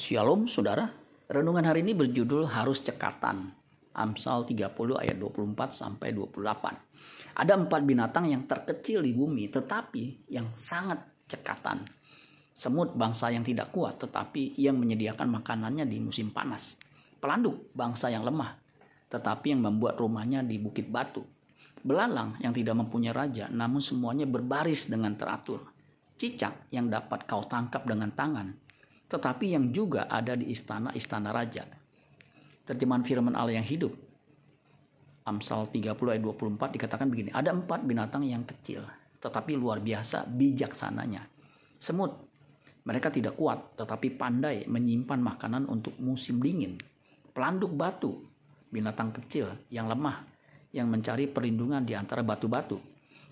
Shalom saudara, renungan hari ini berjudul harus cekatan. Amsal 30 ayat 24 sampai 28. Ada empat binatang yang terkecil di bumi tetapi yang sangat cekatan. Semut bangsa yang tidak kuat tetapi yang menyediakan makanannya di musim panas. Pelanduk bangsa yang lemah tetapi yang membuat rumahnya di bukit batu. Belalang yang tidak mempunyai raja namun semuanya berbaris dengan teratur. Cicak yang dapat kau tangkap dengan tangan tetapi yang juga ada di istana-istana raja. Terjemahan firman Allah yang hidup. Amsal 30 ayat 24 dikatakan begini, ada empat binatang yang kecil, tetapi luar biasa bijaksananya. Semut, mereka tidak kuat, tetapi pandai menyimpan makanan untuk musim dingin. Pelanduk batu, binatang kecil yang lemah, yang mencari perlindungan di antara batu-batu.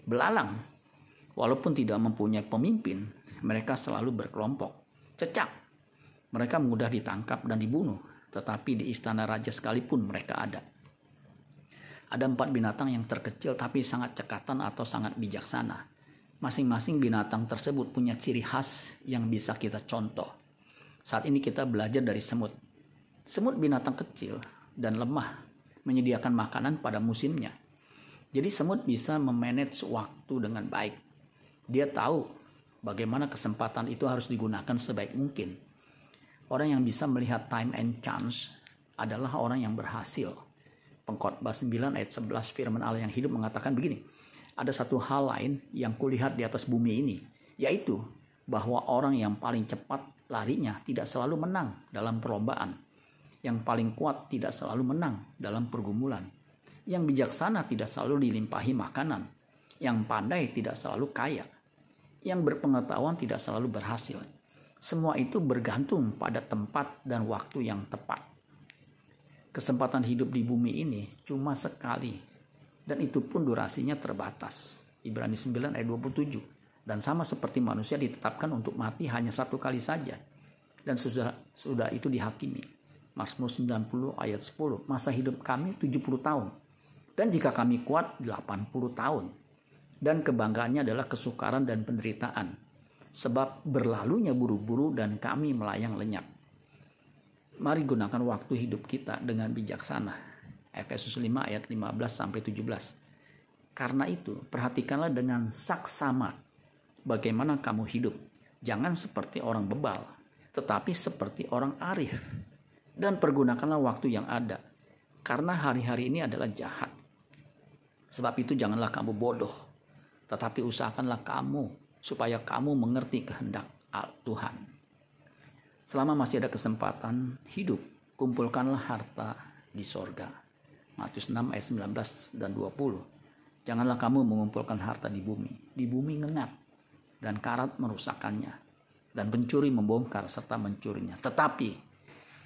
Belalang, walaupun tidak mempunyai pemimpin, mereka selalu berkelompok. Cecak, mereka mudah ditangkap dan dibunuh, tetapi di istana raja sekalipun mereka ada. Ada empat binatang yang terkecil tapi sangat cekatan atau sangat bijaksana. Masing-masing binatang tersebut punya ciri khas yang bisa kita contoh. Saat ini kita belajar dari semut. Semut binatang kecil dan lemah, menyediakan makanan pada musimnya. Jadi semut bisa memanage waktu dengan baik. Dia tahu bagaimana kesempatan itu harus digunakan sebaik mungkin Orang yang bisa melihat time and chance adalah orang yang berhasil. Pengkhotbah 9 ayat 11 firman Allah yang hidup mengatakan begini. Ada satu hal lain yang kulihat di atas bumi ini, yaitu bahwa orang yang paling cepat larinya tidak selalu menang dalam perlombaan. Yang paling kuat tidak selalu menang dalam pergumulan. Yang bijaksana tidak selalu dilimpahi makanan. Yang pandai tidak selalu kaya. Yang berpengetahuan tidak selalu berhasil semua itu bergantung pada tempat dan waktu yang tepat. Kesempatan hidup di bumi ini cuma sekali dan itu pun durasinya terbatas. Ibrani 9 ayat 27. Dan sama seperti manusia ditetapkan untuk mati hanya satu kali saja. Dan sudah sudah itu dihakimi. Mazmur 90 ayat 10. Masa hidup kami 70 tahun. Dan jika kami kuat 80 tahun. Dan kebanggaannya adalah kesukaran dan penderitaan sebab berlalunya buru-buru dan kami melayang lenyap. Mari gunakan waktu hidup kita dengan bijaksana. Efesus 5 ayat 15 sampai 17. Karena itu, perhatikanlah dengan saksama bagaimana kamu hidup. Jangan seperti orang bebal, tetapi seperti orang arif. Dan pergunakanlah waktu yang ada. Karena hari-hari ini adalah jahat. Sebab itu janganlah kamu bodoh, tetapi usahakanlah kamu supaya kamu mengerti kehendak Tuhan. Selama masih ada kesempatan hidup, kumpulkanlah harta di sorga. Matius 6 ayat 19 dan 20. Janganlah kamu mengumpulkan harta di bumi. Di bumi ngengat dan karat merusakkannya. Dan pencuri membongkar serta mencurinya. Tetapi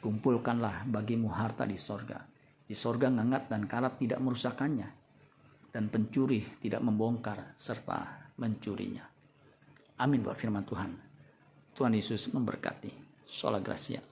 kumpulkanlah bagimu harta di sorga. Di sorga ngengat dan karat tidak merusakkannya. Dan pencuri tidak membongkar serta mencurinya. Amin buat firman Tuhan. Tuhan Yesus memberkati. Sholah Gracia.